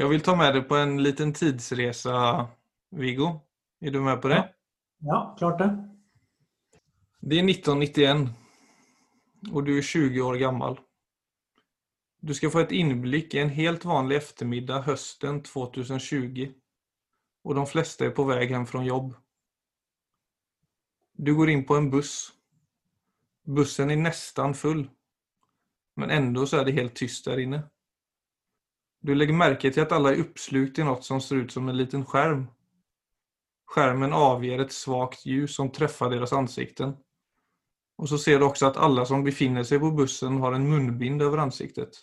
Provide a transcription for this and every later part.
Jag vill ta med dig på en liten tidsresa, Viggo. Är du med på det? Ja. Klart det. Det är 1991 och du är 20 år gammal. Du ska få ett inblick i en helt vanlig eftermiddag hösten 2020 och de flesta är på väg hem från jobb. Du går in på en buss. Bussen är nästan full. Men ändå så är det helt tyst där inne. Du legger merke til at alle er oppslukt i noe som ser ut som en liten skjerm. Skjermen avger et svagt ljus som treffer deres ansikten. Og så ser du også at alle som befinner seg på bussen har en munbind over ansiktet.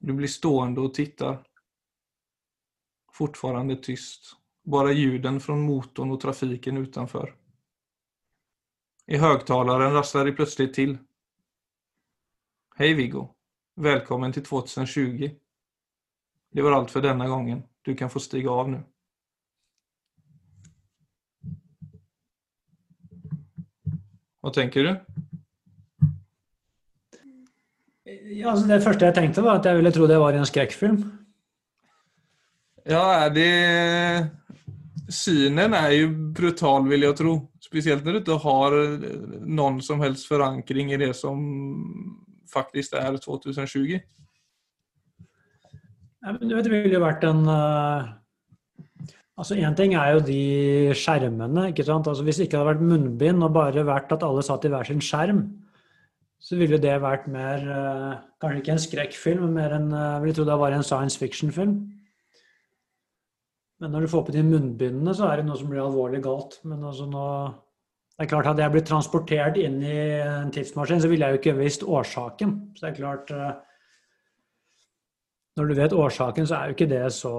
Du blir stående og tittar. Fortfarande tyst. bare ljuden fra motoren og trafiken utenfor. I høyttaleren rasler det plutselig til. Hei, Viggo. Välkommen till 2020. Det var allt för denna gången. Du kan få stiga av nu. Hva tenker du? Ja, altså det første jeg tenkte, var at jeg ville tro det var i en skrekkfilm. Ja, det... Synen er jo brutal vil jeg tro. Spesielt når du ikke har noen som helst forankring i det som faktiskt er 2020. Ja, men det ville jo vært en eh, Altså, Én ting er jo de skjermene. ikke sant? Altså, Hvis det ikke hadde vært munnbind og bare vært at alle satt i hver sin skjerm, så ville det vært mer eh, Kanskje ikke en skrekkfilm, men mer en eh, Jeg ville tro det var en science fiction-film. Men når du får på de munnbindene, så er det noe som blir alvorlig galt. Men altså nå Det er klart, Hadde jeg blitt transportert inn i en tidsmaskin, så ville jeg jo ikke visst årsaken. Så det er klart eh, Når du vet årsaken, så er jo ikke det så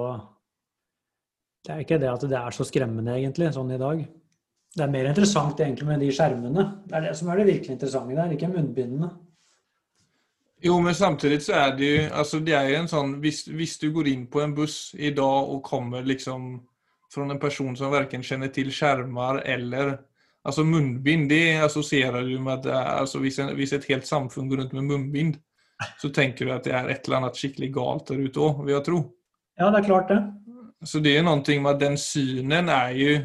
Det er ikke det at det er så skremmende, egentlig, sånn i dag. Det er mer interessant egentlig med de skjermene. Det er det som er det virkelig interessante der, ikke munnbindene. Jo, men samtidig så er det jo altså det er jo en sånn hvis, hvis du går inn på en buss i dag og kommer liksom fra en person som verken kjenner til skjermer eller Alltså munbind, det assosierer du med at altså, hvis, en, hvis et helt samfunn går rundt med munbind så tenker du at det er et eller annet skikkelig galt der ute òg, vil jeg tro. Ja, det er klart det. Så det er noe med at den synen er jo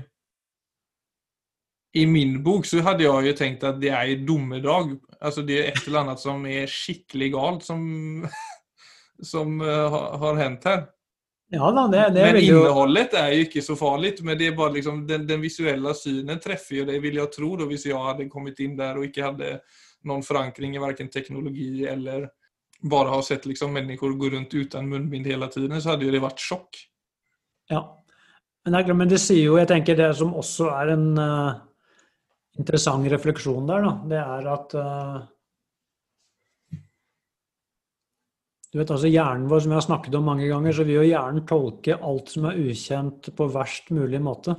i min bok så hadde jeg jo tenkt at det er ju domedag. Alltså det er et eller annet som er skikkelig galt som, som uh, har, har her. här. Ja da, det, det men jo innehållet är ju inte så farlig. Men det er bare liksom den, den visuelle synen treffer jo det, vil jeg tro da, hvis jeg hadde kommet inn der og ikke hadde noen forankring i verken teknologi eller bare har sett liksom mennesker gå rundt uten munnbind hele tiden så hadde jo det vært sjokk. Ja. Men det, er men det sier jo Jeg tenker det som også er en uh, interessant refleksjon der, da, det er at eh, Du vet altså Hjernen vår, som jeg har snakket om mange ganger, så vil jo hjernen tolke alt som er ukjent, på verst mulig måte.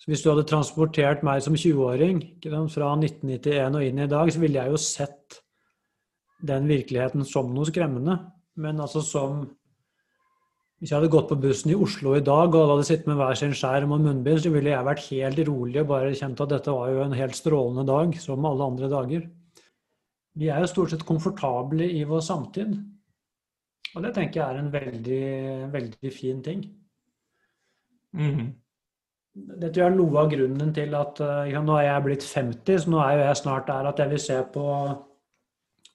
Så Hvis du hadde transportert meg som 20-åring fra 1991 og inn i dag, så ville jeg jo sett den virkeligheten som noe skremmende. Men altså som Hvis jeg hadde gått på bussen i Oslo i dag, og alle hadde sittet med hver sin skjerm og munnbind, så ville jeg vært helt rolig og bare kjent at dette var jo en helt strålende dag, som alle andre dager. Vi er jo stort sett komfortable i vår samtid. Og det tenker jeg er en veldig, veldig fin ting. Mm. Det tror jeg er noe av grunnen til at eh, ja, Nå er jeg blitt 50, så nå er jo jeg snart der at jeg vil se på,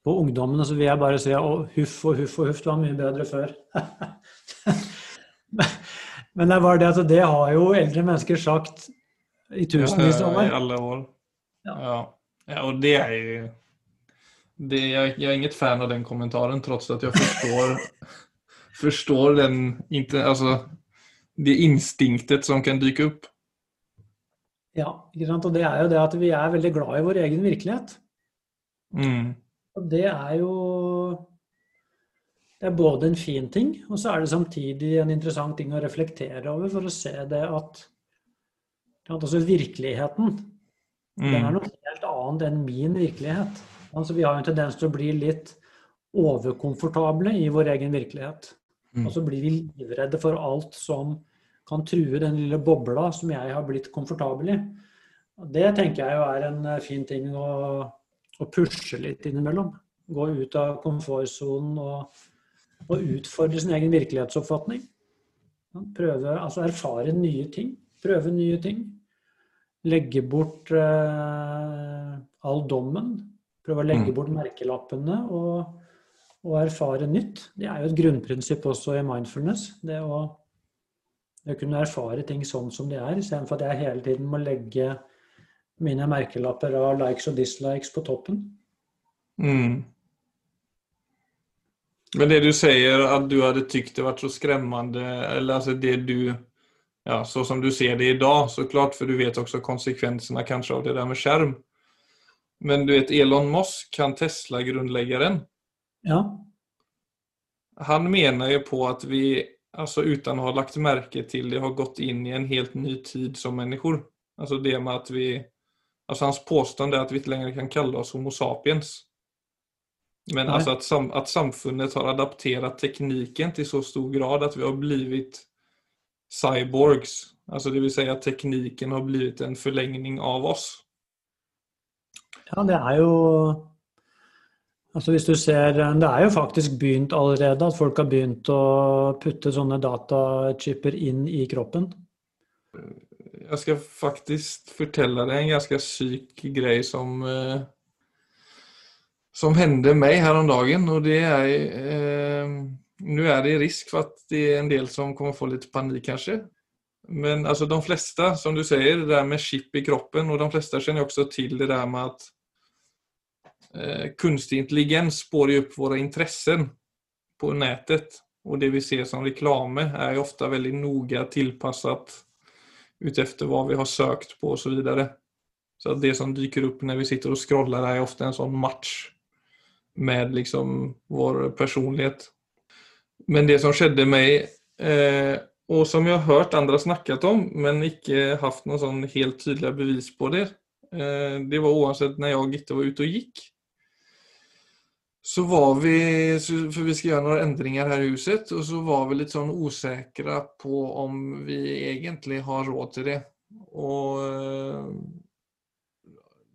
på ungdommen, så vil jeg bare si å, huff og huff og huff, det var mye bedre før. Men det er bare det at det har jo eldre mennesker sagt i tusenvis av Ja, I år. alla år. Ja. Ja. ja. og det er ju... Det, jag, jag är inget fan av den kommentaren trots att jag förstår, förstår den, inte, alltså, det instinktet som kan dyke opp. Ja, ikke sant? Og det er jo det at vi er veldig glad i vår egen virkelighet. Mm. Og det er jo Det er både en fin ting, og så er det samtidig en interessant ting å reflektere over for å se det at at også virkeligheten den er Mm. noe helt annet enn min virkelighet. Altså Vi har en tendens til å bli litt overkomfortable i vår egen virkelighet. Mm. Og så blir vi livredde for alt som kan true den lille bobla som jeg har blitt komfortabel i. Det tenker jeg jo er en eh, fin ting å, å pushe litt innimellom. Gå ut av komfortsonen og og, utfordre sin egen virkelighetsoppfatning. Prøve, altså erfare nye ting. Prøve nye ting. Legge bort eh, all dommen. Prøve å legge Mm. bort merkelappene og, og erfare nytt. Det er jo et grunnprinsipp også i mindfulness. Det å, det å kunne erfare ting sånn som de er, istedenfor at jeg hele tiden må legge mine merkelapper av likes og dislikes på toppen. Mm. Men det du sier at du hadde tykt det var så skremmende, eller altså det du, ja så som du ser det i dag, så klart, for du vet også konsekvensene kanskje av det der med skärm. Men du vet Elon Musk, han Tesla-grunnleggeren Ja, han mener jo på at vi, altså utan å ha lagt merke til det, har gått inn i en helt ny tid som människor. Altså det med at vi, alltså hans påstående er at vi ikke lenger kan kalle oss Homo sapiens. Men Nej. alltså att, sam, at, samfunnet har adapterat tekniken til så stor grad at vi har blivit cyborgs. Alltså det vill säga at tekniken har blivit en forlengning av oss. Ja, det er jo Altså hvis du ser Det er jo faktisk begynt allerede at folk har begynt å putte sånne datachipper inn i kroppen. Jeg skal faktisk fortelle deg en ganske syk greie som som hendte meg her om dagen. og det er eh, Nå er det risk for at det er en del som kommer få litt panik kanskje. Men altså, de fleste, som du sier, det der med chip i kroppen og de fleste kjenner også til det der med eh, kunstig intelligens spår opp våre interesser på nettet. Og det vi ser som reklame, er ofte veldig nøye noga ut utefter hva vi har søkt på osv. så. Så det som dyker opp når vi sitter og scroller, er ofte en sånn match med liksom vår personlighet. Men det som skjedde meg, eh, og som jeg har hørt andre snakket om men ikke hatt noen sånn helt tydelige bevis på det. Eh, det var uansett når jeg ikke var ute og gick. Så var vi, for vi ska göra några ändringar här i huset och så var vi lite sånn osäkra på om vi egentlig har råd til det. Och eh,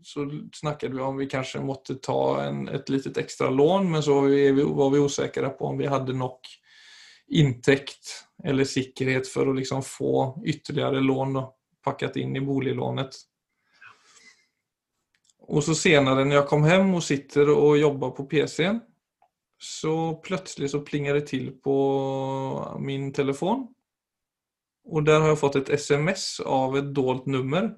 så snakket vi om vi kanskje måtte ta en, et litet ekstra lån men så var vi, var vi osäkra på om vi hadde nok inntekt eller sikkerhet for å liksom få ytterligere lån da, pakket inn i boliglånet. Och så senare när jag kom hem och sitter och jobbar på PCn så plötsligt så plingar det till på min telefon. Och där har jag fått ett sms av ett dolt nummer.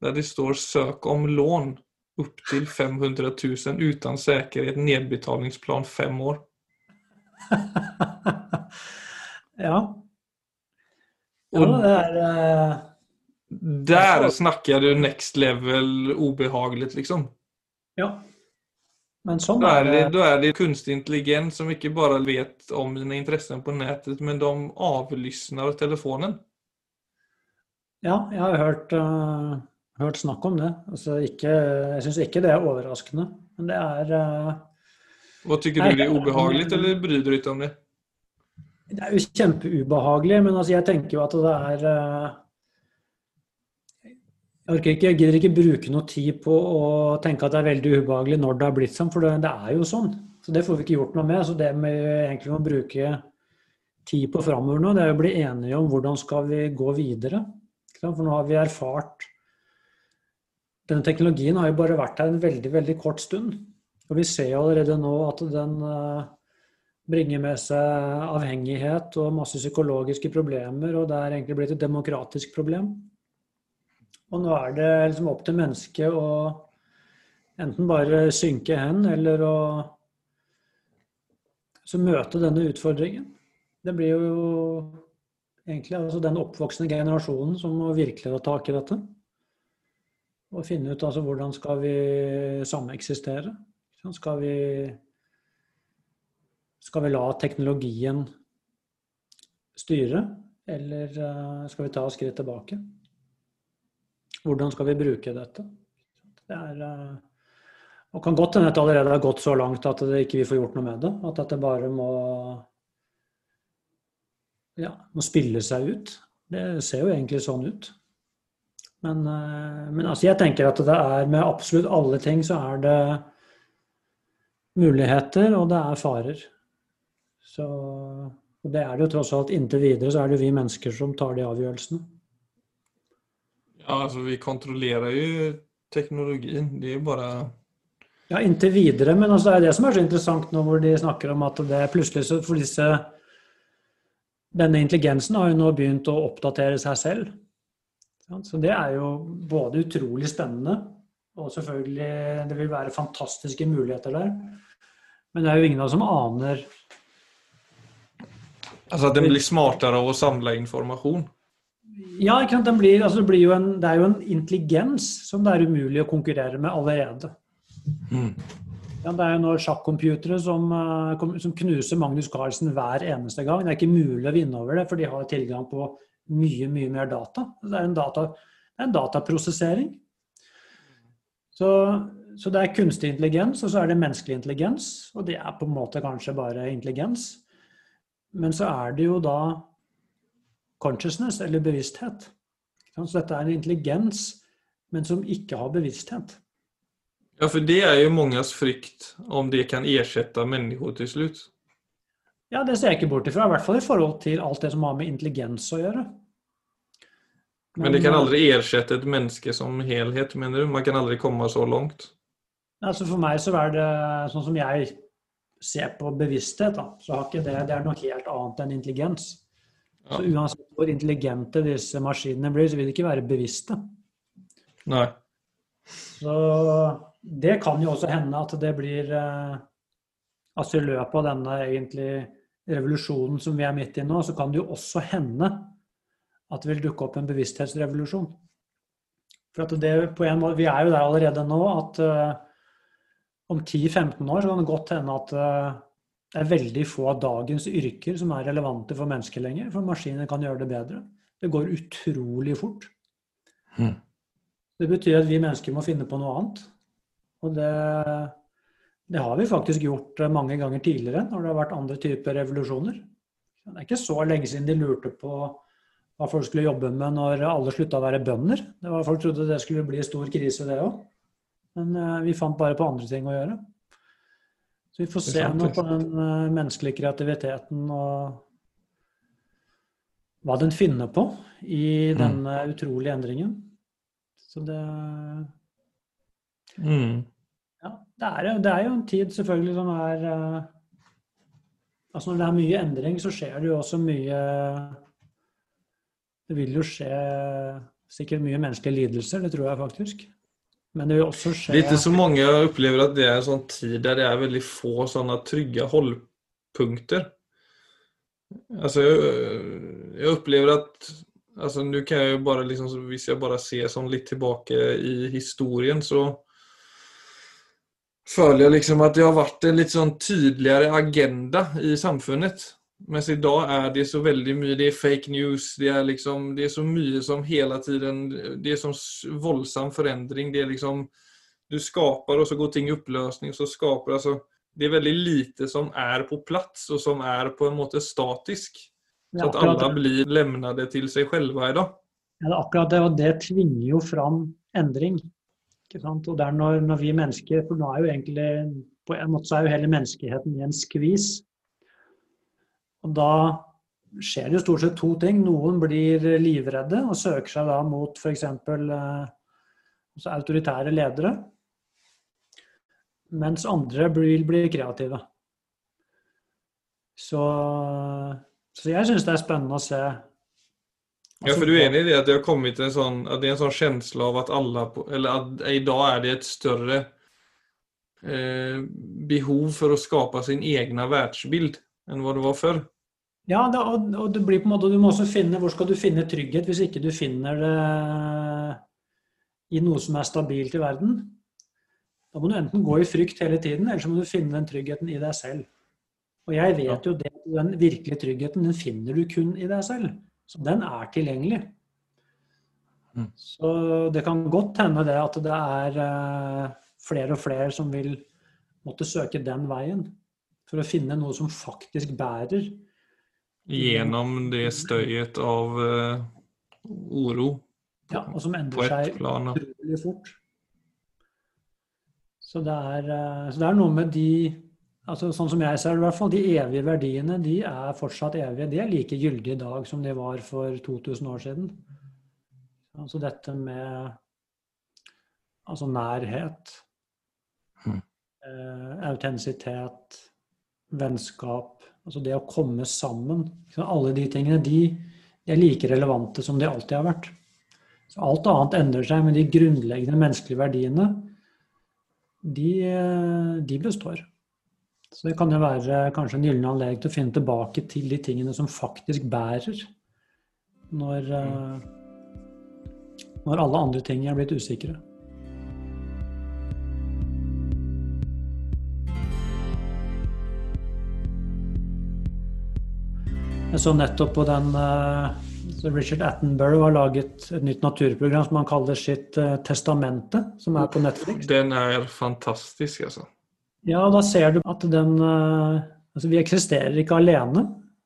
Där det står sök om lån upp till 500 000 utan säkerhet nedbetalningsplan fem år. ja. Ja, det er eh, där snackar du next level obehagligt liksom. Ja. Men sånn Då er det, da er det kunstig intelligens som ikke bare vet om dine interesser på nettet, men de avlyssner telefonen. Ja, jeg har hørt, uh, hørt snakk om det. Altså ikke, jeg syns ikke det er overraskende. Men det er eh, Vad Syns du, det er ubehagelig, eller bryr du deg ikke om det? Det er jo kjempeubehagelig, men altså jeg tenker jo at det er eh, Jeg orker ikke, jeg gidder ikke bruke noe tid på å tenke at det er veldig ubehagelig når det har blitt sånn, for det, det er jo sånn. Så det får vi ikke gjort noe med. Så det vi egentlig må bruke tid på framover nå, det er å bli enige om hvordan skal vi gå videre. For nå har vi erfart Denne teknologien har jo bare vært her en veldig, veldig kort stund. Og vi ser jo allerede nå at den eh, bringer med seg avhengighet og masse psykologiske problemer, og det er egentlig blitt et demokratisk problem. Og nå er det liksom opp til mennesket å enten bare synke hen, eller å så møte denne utfordringen. Det blir jo egentlig altså den oppvoksende generasjonen som må virkelig ta tak i dette. Og finne ut altså hvordan skal vi sameksistere. Skal vi skal vi la teknologien styre, eller eh, skal vi ta skritt tilbake? Hvordan skal vi bruke dette? Det er, eh, og kan godt hende at det allerede har gått så langt at det ikke vi får gjort noe med det. At dette bare må, ja, må spille seg ut. Det ser jo egentlig sånn ut. Men, eh, men altså jeg tenker at det er med absolutt alle ting så er det muligheter, og det er farer. Så og det er det jo tross alt inntil videre så er det vi mennesker som tar de avgjørelsene. Ja, altså vi kontrollerer jo teknologien. Det er jo bare Ja, inntil videre, men altså det er det som er så interessant nå hvor de snakker om at det plutselig så for disse Denne intelligensen har jo nå begynt å oppdatere seg selv. Så det er jo både utrolig spennende, og selvfølgelig det vil være fantastiske muligheter der. Men det er jo ingen av oss som aner Altså at den blir smartere av å samle informasjon? Ja, blir, altså det, en, det er jo en intelligens som det er umulig å konkurrere med allerede. Mm. Ja, det er jo nå sjakkcomputere som, eh, som, knuser Magnus Carlsen hver eneste gang. Det er ikke mulig å vinne over det, for de har tilgang på mye, mye mer data. Det er en, data, det er en dataprosessering. Så, så, det er kunstig intelligens, og så er det menneskelig intelligens. Og det er på en måte kanskje bare intelligens. Men så er det jo da consciousness, eller bevissthet. Så dette er en intelligens, men som ikke har bevissthet. Ja, for det er jo manges frykt om det kan erstatte mennesker til slutt. Ja, det ser jeg ikke bort ifra. I hvert fall i forhold til alt det som har med intelligens å gjøre. Men, Men det kan aldri erstatte et menneske som helhet, mener du? Man kan aldri komme så langt? Altså For meg så er det sånn som jeg ser på bevissthet, da, så har ikke det Det er noe helt annet enn intelligens. Ja. Så uansett hvor intelligente disse maskinene blir, så vil de ikke være bevisste. Nei. Så det kan jo også hende at det blir eh, Altså i løpet av denne egentlig revolusjonen som vi er midt i nå, så kan det jo også hende at det vil dukke opp en bevissthetsrevolusjon. For at det på en måte, Vi er jo der allerede nå at eh, om 10-15 år så kan det godt hende at eh, det er veldig få av dagens yrker som er relevante for mennesker lenger, for maskiner kan gjøre det bedre. Det går utrolig fort. Mm. Det betyr at vi mennesker må finne på noe annet. Og det, det, har vi faktisk gjort eh, mange ganger tidligere, når det har vært andre typer revolusjoner. Det er ikke så lenge siden de lurte på hva folk skulle jobbe med når alle slutta å være bønder. Det var, folk trodde det skulle bli stor krise, det òg. Men uh, vi fant bare på andre ting å gjøre. Så vi får se nå på den uh, menneskelige kreativiteten og hva den finner på i mm. denne mm. utrolige endringen. Så det mm. Ja, det er, det er, jo en tid selvfølgelig som er uh, Altså når det er mye endring, så skjer det jo også mye Det vil jo skje sikkert mye menneskelige lidelser, det tror jeg faktisk. Men det vil også skje ikke så mange opplever at det er en sånn tid der det er veldig få sånne trygge holdpunkter. Altså, jeg, opplever at altså, Nå kan jeg jo bare liksom, Hvis jeg bare ser sånn litt tilbake i historien, så føler jeg liksom at det har vært en litt sånn tydeligere agenda i samfunnet. Mens i dag er det så veldig mye Det er fake news. Det er, liksom, det er så mye som hele tiden Det er sånn voldsom forandring. Det er liksom Du skaper, og så går ting i oppløsning. Så skaper altså Det er veldig lite som er på plass, og som er på en måte statisk. Så at alle blir levnet til seg selv i dag. Ja, det er akkurat det, og det tvinger jo fram endring. Og det er når, når vi mennesker For nå er jo egentlig På en måte så er jo hele menneskeheten i en skvis. Og da skjer det jo stort sett to ting. Noen blir livredde og søker seg da mot f.eks. Eh, altså autoritære ledere. Mens andre vil bli kreative. Så, så jeg syns det er spennende å se. Altså, ja, for du er enig i det at det har kommet en sånn, det er en sånn kjensle av at alle Eller at i dag er det et større eh, behov for å skape sin egen verdensbilde enn hva det var før? Ja, det, og, og det blir på en måte, du må også finne Hvor skal du finne trygghet hvis ikke du finner det i noe som er stabilt i verden? Da må du enten gå i frykt hele tiden, eller så må du finne den tryggheten i deg selv. Og jeg vet jo det, den virkelige tryggheten den finner du kun i deg selv. Så den er tilgjengelig. Mm. Så det kan godt hende det at det er uh, flere og flere som vil måtte søke den veien. For å finne noe som faktisk bærer Gjennom det støyet av uh, oro på, ja, og som endrer seg utrolig fort. Så det, er, uh, så det er noe med de altså sånn som jeg ser det i hvert fall, de evige verdiene de er fortsatt evige. De er like gyldige i dag som de var for 2000 år siden. Altså dette med altså nærhet, Mm. eh, autentisitet, vennskap, altså det å komme sammen. Alle de tingene de, de er like relevante som de alltid har vært. Så alt annet endrer seg, men de grunnleggende menneskelige verdiene, de, de består. Så det kan jo være kanskje en gyllen anledning til å finne tilbake til de tingene som faktisk bærer, når, eh, når alle andre ting er blitt usikre. Jeg så nettopp på den eh, Richard Attenborough har laget et nytt naturprogram som han kaller sitt eh, Testamente, som er på Netflix. Den er fantastisk, altså. Ja, da ser du at den eh, Altså, vi eksisterer ikke alene.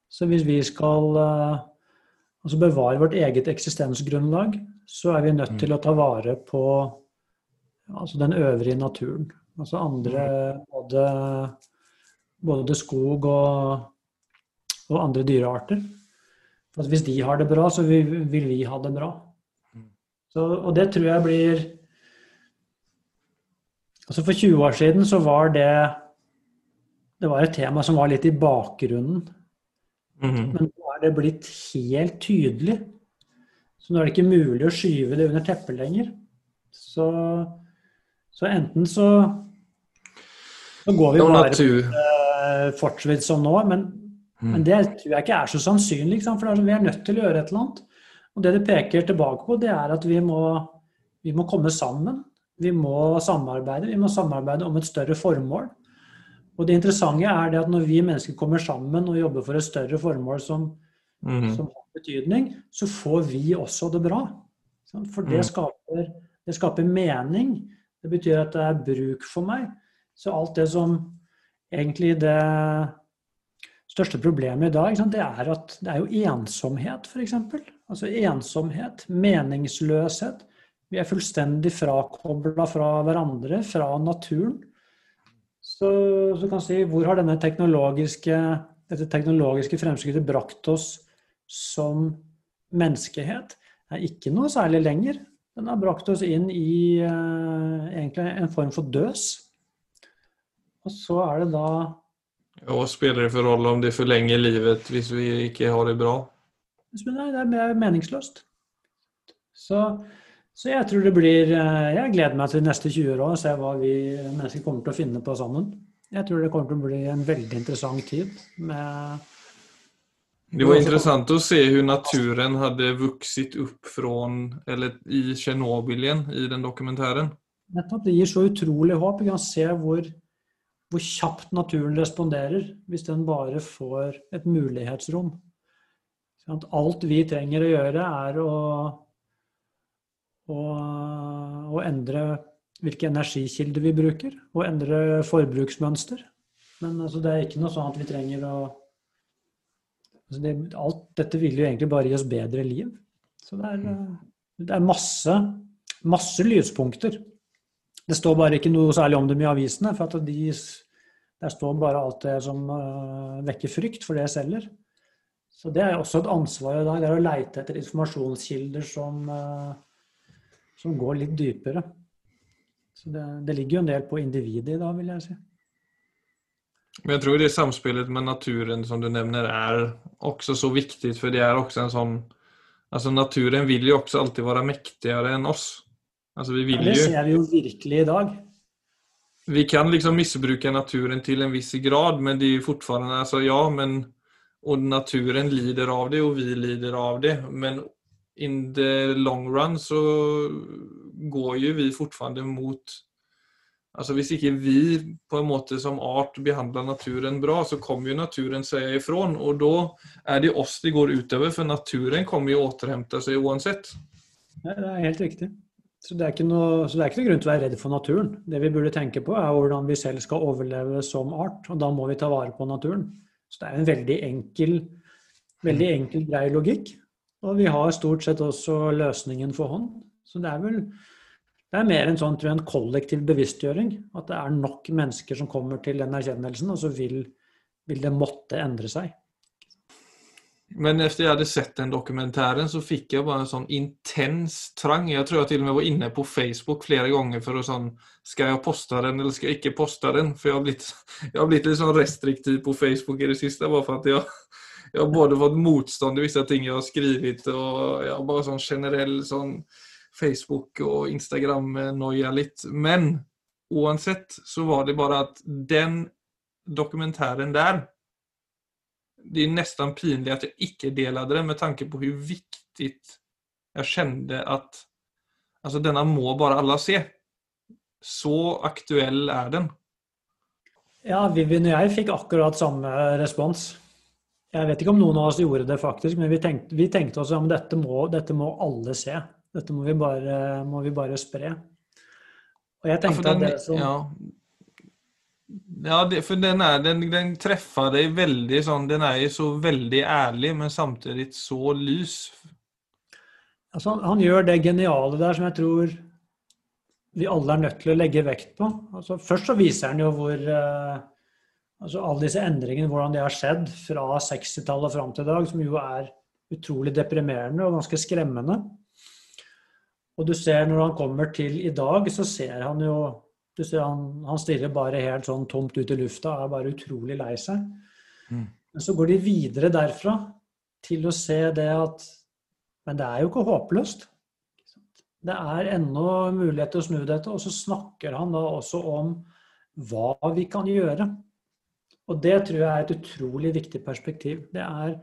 Så hvis vi skal altså bevare vårt eget eksistensgrunnlag, så er vi nødt til å ta vare på altså den øvrige naturen. Altså andre både, både skog og, og andre dyrearter. For at hvis de har det bra, så vil, vi ha det bra. Så, og det tror jeg blir Altså For 20 år siden så var det det var et tema som var litt i bakgrunnen. Mhm. Men nå er det blitt helt tydelig. Så nå er det ikke mulig å skyve det under teppet lenger. Så, så enten så, Nå går vi bare natur. fortsatt som nå, men, men det tror jeg ikke er så sannsynlig. For sånn, vi er nødt til å gjøre et eller annet. Og det det peker tilbake på, det er at vi må, vi må komme sammen. Vi må samarbeide. Vi må samarbeide om et større formål. Og det interessante er det at når vi mennesker kommer sammen og jobber for et større formål som, mm. som har betydning, så får vi også det bra. For det Mm. skaper, det skaper mening. Det betyr at det er bruk for meg. Så alt det som egentlig det største problemet i dag, det er at det er jo ensomhet, f.eks. Altså ensomhet, meningsløshet. Vi er fullstendig frakobla fra hverandre, fra naturen. Så, så kan si, hvor har denne teknologiske, dette teknologiske fremskrittet brakt oss som menneskehet? Det er ikke noe særlig lenger. Den har brakt oss inn i eh, egentlig en form for døs. Og så er det da Hva spiller det for rolle om det forlenger livet hvis vi ikke har det bra? Nei, det er meningsløst. Så, så jeg tror det blir eh, Jeg gleder meg til de neste 20 år og se hva vi mennesker kommer til å finne på sammen. Jeg tror det kommer til å bli en veldig interessant tid med Det var interessant å se hvordan naturen hadde vokst opp fra Eller i Tsjernobyl igjen, i den dokumentaren. Nettopp. Det gir så utrolig håp. Vi kan se hvor, hvor kjapt naturen responderer hvis den bare får et mulighetsrom. Alt vi trenger å gjøre, er å, å, å endre hvilke energikilder vi bruker, og endre forbruksmønster. Men altså, det er ikke noe sånn at vi trenger å altså det, Alt dette vil jo egentlig bare gi oss bedre liv. Så det er, eh, det er masse, masse lyspunkter. Det står bare ikke noe særlig om dem i avisene, for de, der står bare alt det som uh, vekker frykt, for det selger. Så det er også et ansvar i dag, det er å leite etter informasjonskilder som, uh, som går litt dypere. Så det, det ligger jo en del på individet i dag, vil jeg si. Men jeg tror det samspillet med naturen som du nevner er også så viktig, for det er også en sånn Altså naturen vil jo også alltid være mektigere enn oss. Altså vi vil Det ser vi jo virkelig i dag. Vi kan liksom misbruke naturen til en viss grad, men det er jo fortfarande, altså, ja, men Og naturen lider av det og vi lider av det. Men in the long run så går jo vi fortfarande mot Altså Hvis ikke vi på en måte som art behandler naturen bra, så kommer jo naturen seg ifrån. Og da er det oss det går utover, for naturen kommer jo å återhente seg uansett. Ja, det er helt riktig. Så det, noe, så det er ikke noe grunn til å være redd for naturen. Det vi burde tenke på, er hvordan vi selv skal overleve som art. Og da må vi ta vare på naturen. Så det er en veldig enkel, veldig enkel grei logikk. Og vi har stort sett også løsningen for hånd. Så det er vel Det er mer en sånn tror jeg, en kollektiv bevisstgjøring. At det er nok mennesker som kommer til den erkjennelsen, og så vil, vil det måtte endre seg. Men efter jeg hadde sett den dokumentären så fikk jeg bare en sånn intens trang. Jeg tror jeg til og med var inne på Facebook flere ganger for å sånn Skal jeg poste den, eller skal jeg ikke poste den? For jeg har blitt, jeg har blitt litt sånn restriktiv på Facebook i det siste, bare for at jeg, jeg har både fått motstand i visse ting jeg har skrevet, og jeg har bare sånn generell sånn Facebook- og Instagram-noia litt. Men uansett så var det bare at den dokumentären der det är nästan pinligt att jag ikke delade det med tanke på hur viktigt jag kände att alltså denna må bara alla se. Så aktuell er den. Ja, Vivian og jeg fikk akkurat samme respons. Jeg vet ikke om noen av oss gjorde det, faktisk, men vi tenkte, vi tenkte oss ja, dette må, dette må alle se. Dette må vi bare, må vi bare spre. Og jeg tenkte ja, den, at det som ja, ja, det, for den, er, den, den treffer deg veldig sånn Den er jo så veldig ærlig, men samtidig så lys. Altså, han, han gjør det geniale der som jeg tror vi alle er nødt til å legge vekt på. Altså, først så viser han jo hvor eh, altså Alle disse endringene, hvordan de har skjedd fra 60-tallet og fram til i dag, som jo er utrolig deprimerende og ganske skremmende. Og du ser når han kommer til i dag, så ser han jo du ser han, han stirrer bare helt sånn tomt ut i lufta og er bare utrolig lei seg. Mm. Men så går de videre derfra til å se det at Men det er jo ikke håpløst. Det er ennå mulighet til å snu dette. Og så snakker han da også om hva vi kan gjøre. Og det tror jeg er et utrolig viktig perspektiv. Det er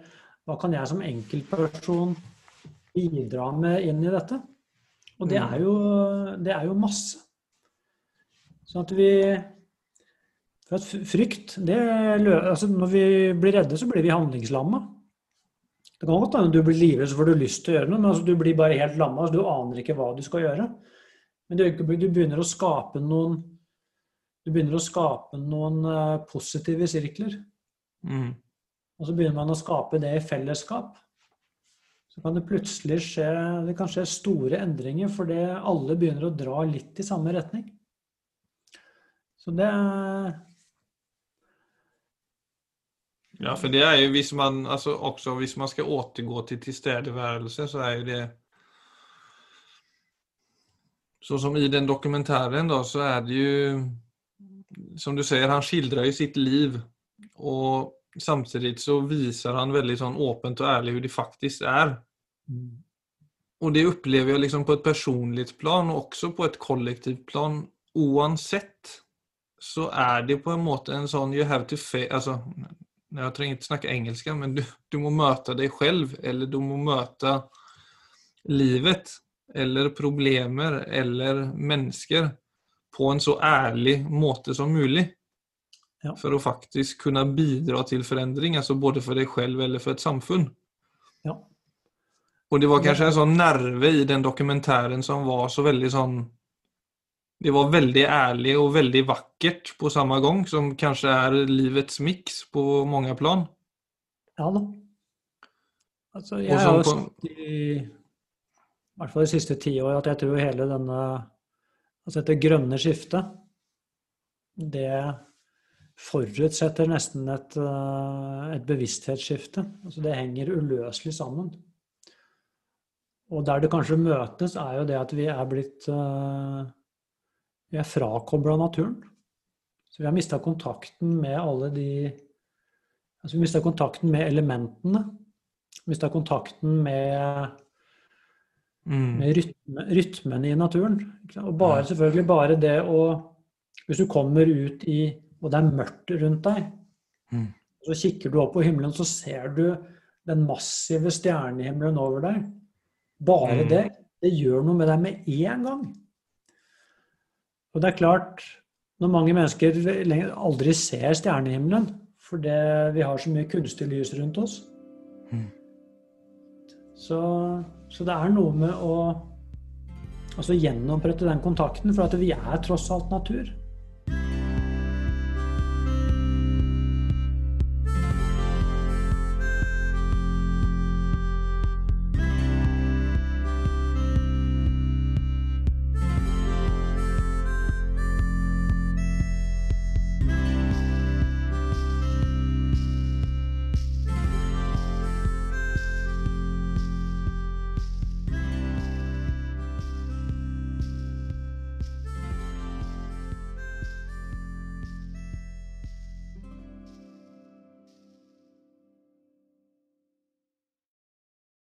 hva kan jeg som enkeltperson bidra med inn i dette? Og det er jo, det er jo masse. Sånn at vi For at frykt det, altså Når vi blir redde, så blir vi handlingslamma. Det kan godt hende du blir livredd så får du lyst til å gjøre noe, men altså, du blir bare helt lamma. Altså, du aner ikke hva du skal gjøre. Men du, du begynner å skape noen du begynner å skape noen uh, positive sirkler. Mm. Og så begynner man å skape det i fellesskap. Så kan det plutselig skje, det kan skje store endringer fordi alle begynner å dra litt i samme retning. Så det Ja, for det er jo hvis man altså også hvis man skal återgå til tilstedeværelse, så er jo det Så som i den dokumentaren, da, så er det jo Som du sier, han skildrer jo sitt liv. Og samtidig så viser han veldig sånn åpent og ærlig hvordan det faktisk er. Og det opplever jeg liksom på et personlig plan, og også på et kollektivt plan, uansett så er det på en måte en sånn you have to face altså, Jeg trenger ikke snakke engelsk, men du, du, må møte deg selv, eller du må møte livet, eller problemer, eller mennesker på en så ærlig måte som mulig. Ja. For å faktisk kunne bidra til forandring, altså både for deg selv eller for et samfunn. Ja. Og det var kanskje en sånn nerve i den dokumentæren som var så veldig sånn det var veldig ærlig og veldig vakkert på samme gang, som kanskje er livets miks på mange plan. Ja da. Altså, jeg har jo sagt i, i hvert fall de siste ti år at jeg tror hele denne Altså dette grønne skiftet, det forutsetter nesten et, eh, et bevissthetsskifte. Altså det henger uløselig sammen. Og der det kanskje møtes, er jo det at vi er blitt uh, vi er frakobla naturen. Så vi har mista kontakten med alle de Altså vi mista kontakten med elementene. Mista kontakten med, mm. med rytme, rytmene i naturen. Og bare, selvfølgelig bare det å Hvis du kommer ut i Og det er mørkt rundt deg, mm. så kikker du opp på himmelen, så ser du den massive stjernehimmelen over deg. Bare mm. det. Det gjør noe med deg med en gang. Og det er klart, når mange mennesker aldri ser stjernehimmelen fordi vi har så mye kunstig lys rundt oss mm. så, så, det er noe med å altså gjenopprette den kontakten, for at vi er tross alt natur.